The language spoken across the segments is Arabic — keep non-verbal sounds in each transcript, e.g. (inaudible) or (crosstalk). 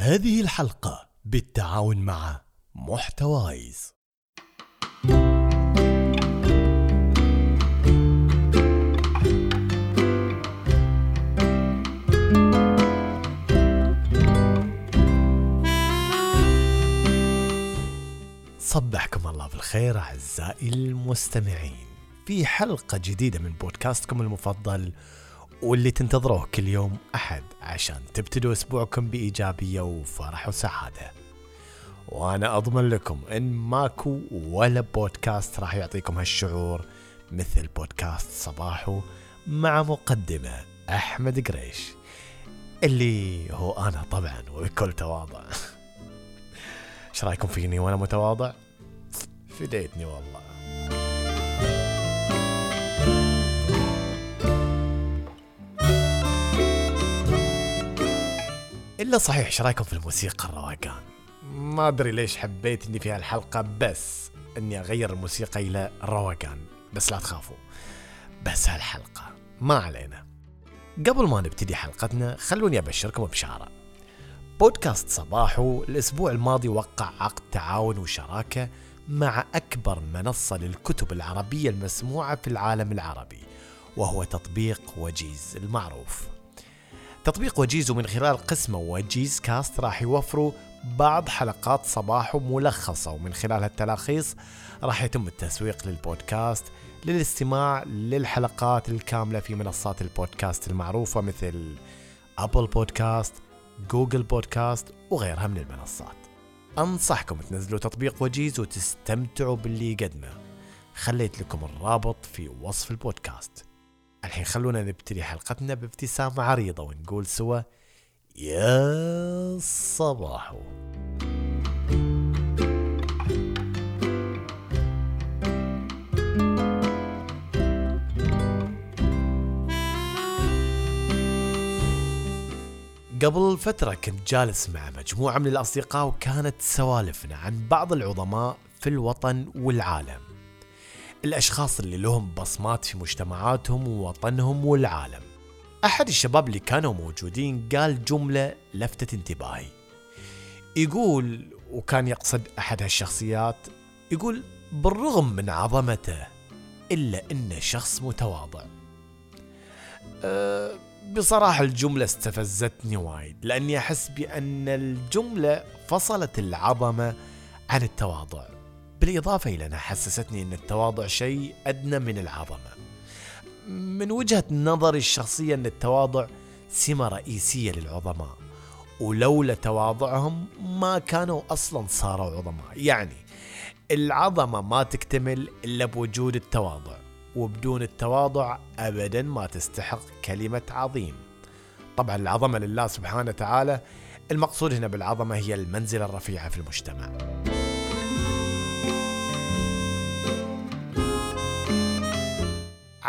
هذه الحلقة بالتعاون مع محتوايز. صبحكم الله بالخير أعزائي المستمعين. في حلقة جديدة من بودكاستكم المفضل واللي تنتظروه كل يوم أحد عشان تبتدوا أسبوعكم بإيجابية وفرح وسعادة. وأنا أضمن لكم إن ماكو ولا بودكاست راح يعطيكم هالشعور مثل بودكاست صباحو مع مقدمة أحمد قريش اللي هو أنا طبعا وبكل تواضع. (laughs) إيش رأيكم فيني وأنا متواضع؟ فديتني والله. إلا صحيح إيش رأيكم في الموسيقى الروقان؟ ما أدري ليش حبيت إني في هالحلقة بس إني أغير الموسيقى إلى روقان بس لا تخافوا بس هالحلقة ما علينا. قبل ما نبتدي حلقتنا خلوني أبشركم بشارة بودكاست صباحو الأسبوع الماضي وقع عقد تعاون وشراكة مع أكبر منصة للكتب العربية المسموعة في العالم العربي وهو تطبيق وجيز المعروف. تطبيق وجيز ومن خلال قسمه وجيز كاست راح يوفروا بعض حلقات صباحو ملخصة ومن خلال هالتلاخيص راح يتم التسويق للبودكاست للاستماع للحلقات الكاملة في منصات البودكاست المعروفة مثل Apple Podcast Google Podcast وغيرها من المنصات. أنصحكم تنزلوا تطبيق وجيز وتستمتعوا باللي يقدمه خليت لكم الرابط في وصف البودكاست. الحين خلونا نبتدي حلقتنا بابتسامة عريضة ونقول سوا يا صباحو قبل فترة كنت جالس مع مجموعة من الأصدقاء وكانت سوالفنا عن بعض العظماء في الوطن والعالم. الأشخاص اللي لهم بصمات في مجتمعاتهم ووطنهم والعالم. أحد الشباب اللي كانوا موجودين قال جملة لفتت انتباهي. يقول وكان يقصد أحد هالشخصيات يقول بالرغم من عظمته إلا إنه شخص متواضع. أه بصراحة الجملة استفزتني وايد لأني أحس بأن الجملة فصلت العظمة عن التواضع. بالإضافة إلى أنها حسستني أن التواضع شيء أدنى من العظمة. من وجهة نظري الشخصية أن التواضع سمة رئيسية للعظماء ولولا تواضعهم ما كانوا أصلا صاروا عظماء. يعني العظمة ما تكتمل إلا بوجود التواضع وبدون التواضع أبدا ما تستحق كلمة عظيم. طبعا العظمة لله سبحانه وتعالى المقصود هنا بالعظمة هي المنزلة الرفيعة في المجتمع.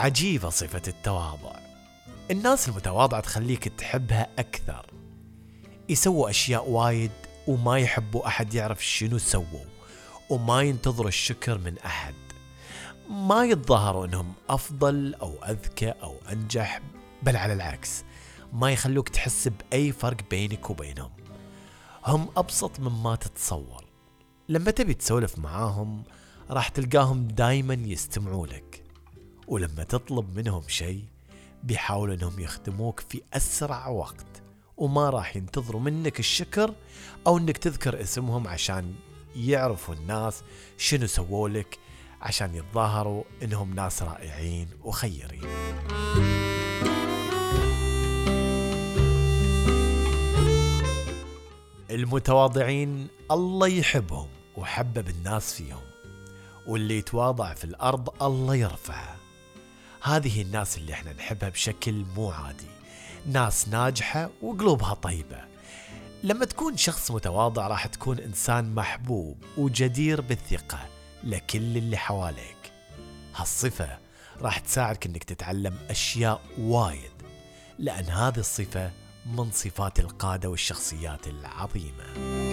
عجيبة صفة التواضع. الناس المتواضعة تخليك تحبها أكثر. يسووا أشياء وايد وما يحبوا أحد يعرف شنو سووا وما ينتظروا الشكر من أحد. ما يتظاهروا أنهم أفضل أو أذكى أو أنجح بل على العكس ما يخلوك تحس بأي فرق بينك وبينهم. هم أبسط مما تتصور. لما تبي تسولف معاهم راح تلقاهم دايما يستمعوا لك. ولما تطلب منهم شيء بيحاولوا إنهم يخدموك في أسرع وقت وما راح ينتظروا منك الشكر أو إنك تذكر اسمهم عشان يعرفوا الناس شنو سووا لك عشان يتظاهروا إنهم ناس رائعين وخيرين. المتواضعين الله يحبهم وحبب الناس فيهم واللي يتواضع في الأرض الله يرفعه. هذه الناس اللي إحنا نحبها بشكل مو عادي. ناس ناجحة وقلوبها طيبة. لما تكون شخص متواضع راح تكون إنسان محبوب وجدير بالثقة لكل اللي حواليك. هالصفة راح تساعدك إنك تتعلم أشياء وايد لأن هذه الصفة من صفات القادة والشخصيات العظيمة.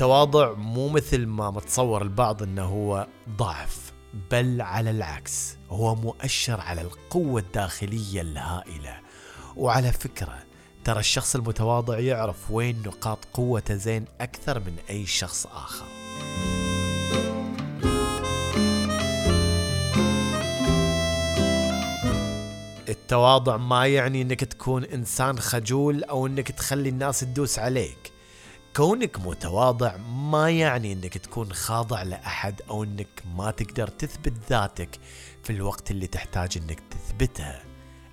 التواضع مو مثل ما متصور البعض إنه هو ضعف بل على العكس هو مؤشر على القوة الداخلية الهائلة. وعلى فكرة ترى الشخص المتواضع يعرف وين نقاط قوته زين أكثر من أي شخص آخر. التواضع ما يعني إنك تكون إنسان خجول أو إنك تخلي الناس تدوس عليك. كونك متواضع ما يعني إنك تكون خاضع لأحد أو إنك ما تقدر تثبت ذاتك في الوقت اللي تحتاج إنك تثبتها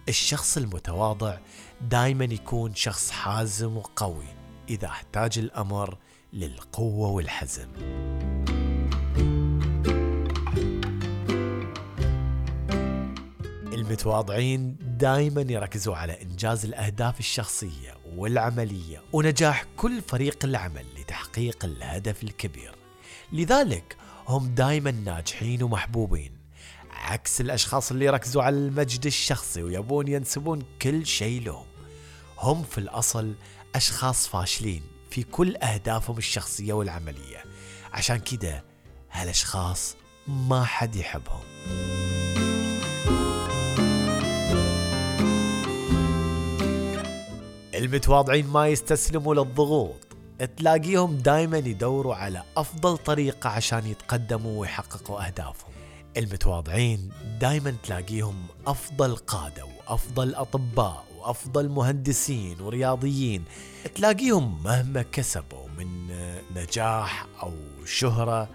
الشخص المتواضع دائما يكون شخص حازم وقوي إذا احتاج الأمر للقوة والحزم. المتواضعين دائما يركزوا على إنجاز الأهداف الشخصية والعملية ونجاح كل فريق العمل لتحقيق الهدف الكبير. لذلك هم دائما ناجحين ومحبوبين عكس الأشخاص اللي يركزوا على المجد الشخصي ويبون ينسبون كل شيء لهم. هم في الأصل أشخاص فاشلين في كل أهدافهم الشخصية والعملية. عشان كده هالأشخاص ما حد يحبهم. المتواضعين ما يستسلموا للضغوط. تلاقيهم دائما يدوروا على أفضل طريقة عشان يتقدموا ويحققوا أهدافهم. المتواضعين دائما تلاقيهم أفضل قادة وأفضل أطباء وأفضل مهندسين ورياضيين. تلاقيهم مهما كسبوا من نجاح أو شهرة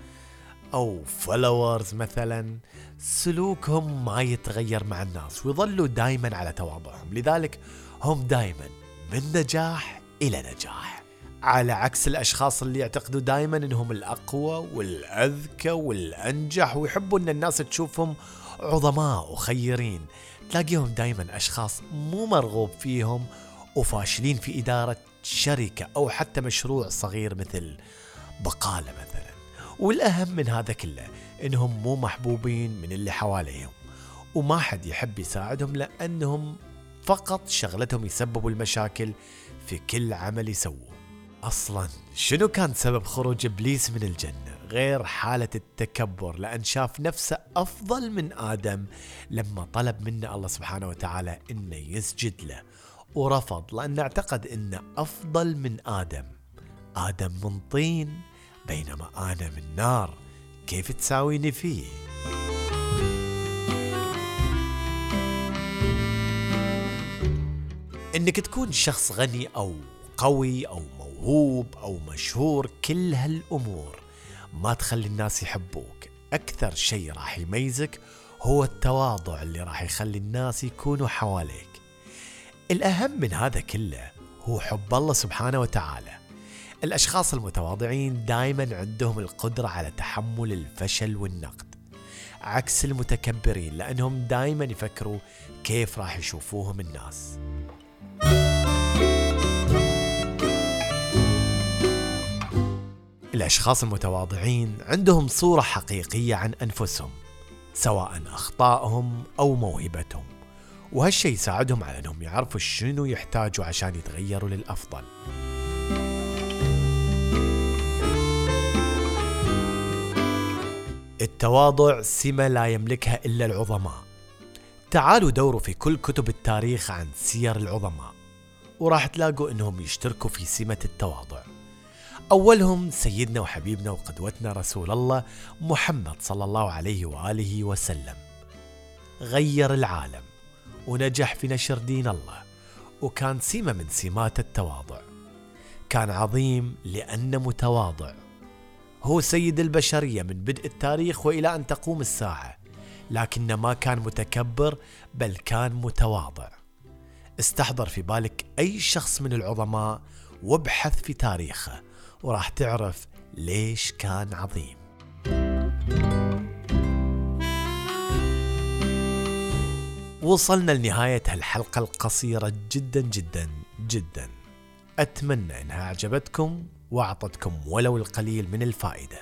أو فولورز مثلا سلوكهم ما يتغير مع الناس ويظلوا دائما على تواضعهم. لذلك هم دائما من نجاح إلى نجاح. على عكس الأشخاص اللي يعتقدوا دائما أنهم الأقوى والأذكى والأنجح ويحبوا أن الناس تشوفهم عظماء وخيرين. تلاقيهم دائما أشخاص مو مرغوب فيهم وفاشلين في إدارة شركة أو حتى مشروع صغير مثل بقالة مثلا. والأهم من هذا كله إنهم مو محبوبين من اللي حواليهم. وما حد يحب يساعدهم لأنهم فقط شغلتهم يسببوا المشاكل في كل عمل يسووه. أصلا شنو كان سبب خروج إبليس من الجنة غير حالة التكبر؟ لأن شاف نفسه أفضل من آدم لما طلب منه الله سبحانه وتعالى إنه يسجد له ورفض لأن اعتقد إنه أفضل من آدم. آدم من طين بينما أنا من نار. كيف تساويني فيه؟ إنك تكون شخص غني أو قوي أو موهوب أو مشهور كل هالأمور ما تخلي الناس يحبوك. أكثر شيء راح يميزك هو التواضع اللي راح يخلي الناس يكونوا حواليك. الأهم من هذا كله هو حب الله سبحانه وتعالى. الأشخاص المتواضعين دائما عندهم القدرة على تحمل الفشل والنقد عكس المتكبرين لأنهم دائما يفكروا كيف راح يشوفوهم الناس. الأشخاص المتواضعين عندهم صورة حقيقية عن أنفسهم سواء أخطائهم أو موهبتهم. وهالشي يساعدهم على أنهم يعرفوا شنو يحتاجوا عشان يتغيروا للأفضل. التواضع سمة لا يملكها إلا العظماء. تعالوا دوروا في كل كتب التاريخ عن سير العظماء وراح تلاقوا إنهم يشتركوا في سمة التواضع. أولهم سيدنا وحبيبنا وقدوتنا رسول الله محمد صلى الله عليه وآله وسلم. غير العالم ونجح في نشر دين الله وكان سمة من سمات التواضع. كان عظيم لأنه متواضع. هو سيد البشرية من بدء التاريخ وإلى أن تقوم الساعة لكنه ما كان متكبر بل كان متواضع. استحضر في بالك أي شخص من العظماء وابحث في تاريخه. وراح تعرف ليش كان عظيم. وصلنا لنهاية هالحلقة القصيرة جدا جدا جدا. أتمنى أنها أعجبتكم وأعطتكم ولو القليل من الفائدة.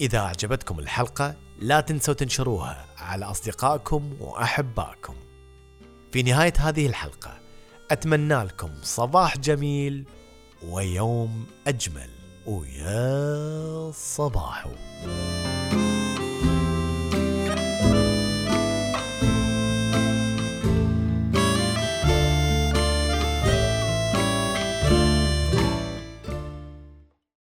إذا أعجبتكم الحلقة لا تنسوا تنشروها على أصدقائكم وأحبائكم. في نهاية هذه الحلقة أتمنى لكم صباح جميل ويوم أجمل. ويا صباحو